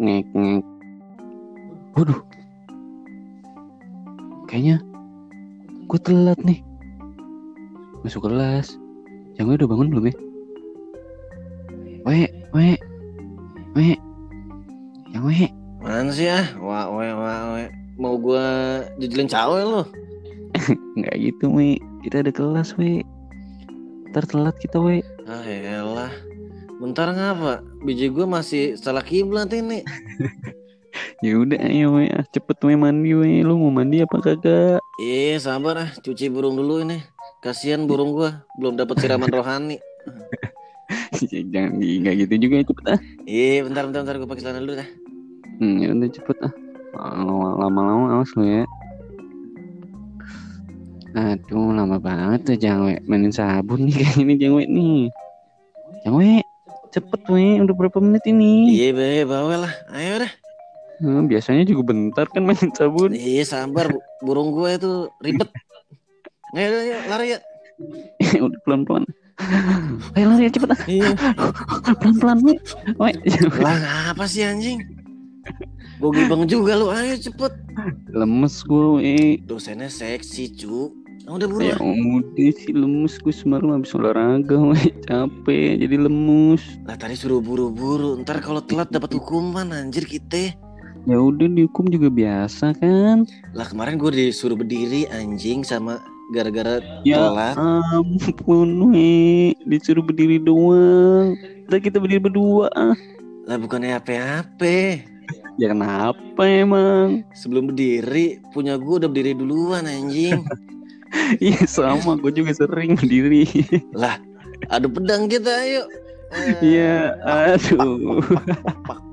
ngek ngek. Waduh. Kayaknya gue telat nih. Masuk kelas. Jangan udah bangun belum ya? We we we yang we Mana sih ah? Wah, wah, wah, wah. Mau gua jujulin cawe lu? nggak gitu we kita ada kelas we ntar telat kita we Ah, elah. Bentar ngapa? Biji gua masih salah kiblat ini. ya udah ayo we ah, cepet we mandi we lu mau mandi apa kagak? Ih, sabar ah, cuci burung dulu ini. Kasihan burung gua. Belum dapat siraman rohani. jangan nggak gitu juga ya, cepet ah. Ih, bentar, bentar, bentar. Gua pakai celana dulu dah. hmm, ya udah cepet ah. Lama- lama-lama awas lu ya. Aduh lama banget tuh jangwe mainin sabun nih kayak ini jangwe nih. Jangwe cepet we udah berapa menit ini Iya, be, bawa lah. Ayo dah. Hmm, biasanya juga bentar kan mainin sabun Iya, sabar. bu- Burung gua itu ribet. Ayo, ayo, lari ya. udah pelan-pelan ayo lari ya cepet Iya. pelan-pelan we Lah, ngapa sih anjing? Gue gibeng juga lu, ayo cepet. lemes gue we Dosennya seksi, cu. Ah, Udah ya buruan. udah sih lemes gue semalam habis olahraga we capek jadi lemus Lah tadi suruh buru-buru. Ntar kalau telat dapat hukuman anjir kita. ya udah dihukum juga biasa kan Lah kemarin gue disuruh berdiri anjing sama gara-gara ya telat. ampun we disuruh berdiri doang kita kita berdiri berdua ah Lah bukannya apa-apa. ya kenapa emang Sebelum berdiri punya gue udah berdiri duluan anjing. iya sama. Gue juga sering berdiri. Lah adu pedang kita ayo. Eh, iya aduh pak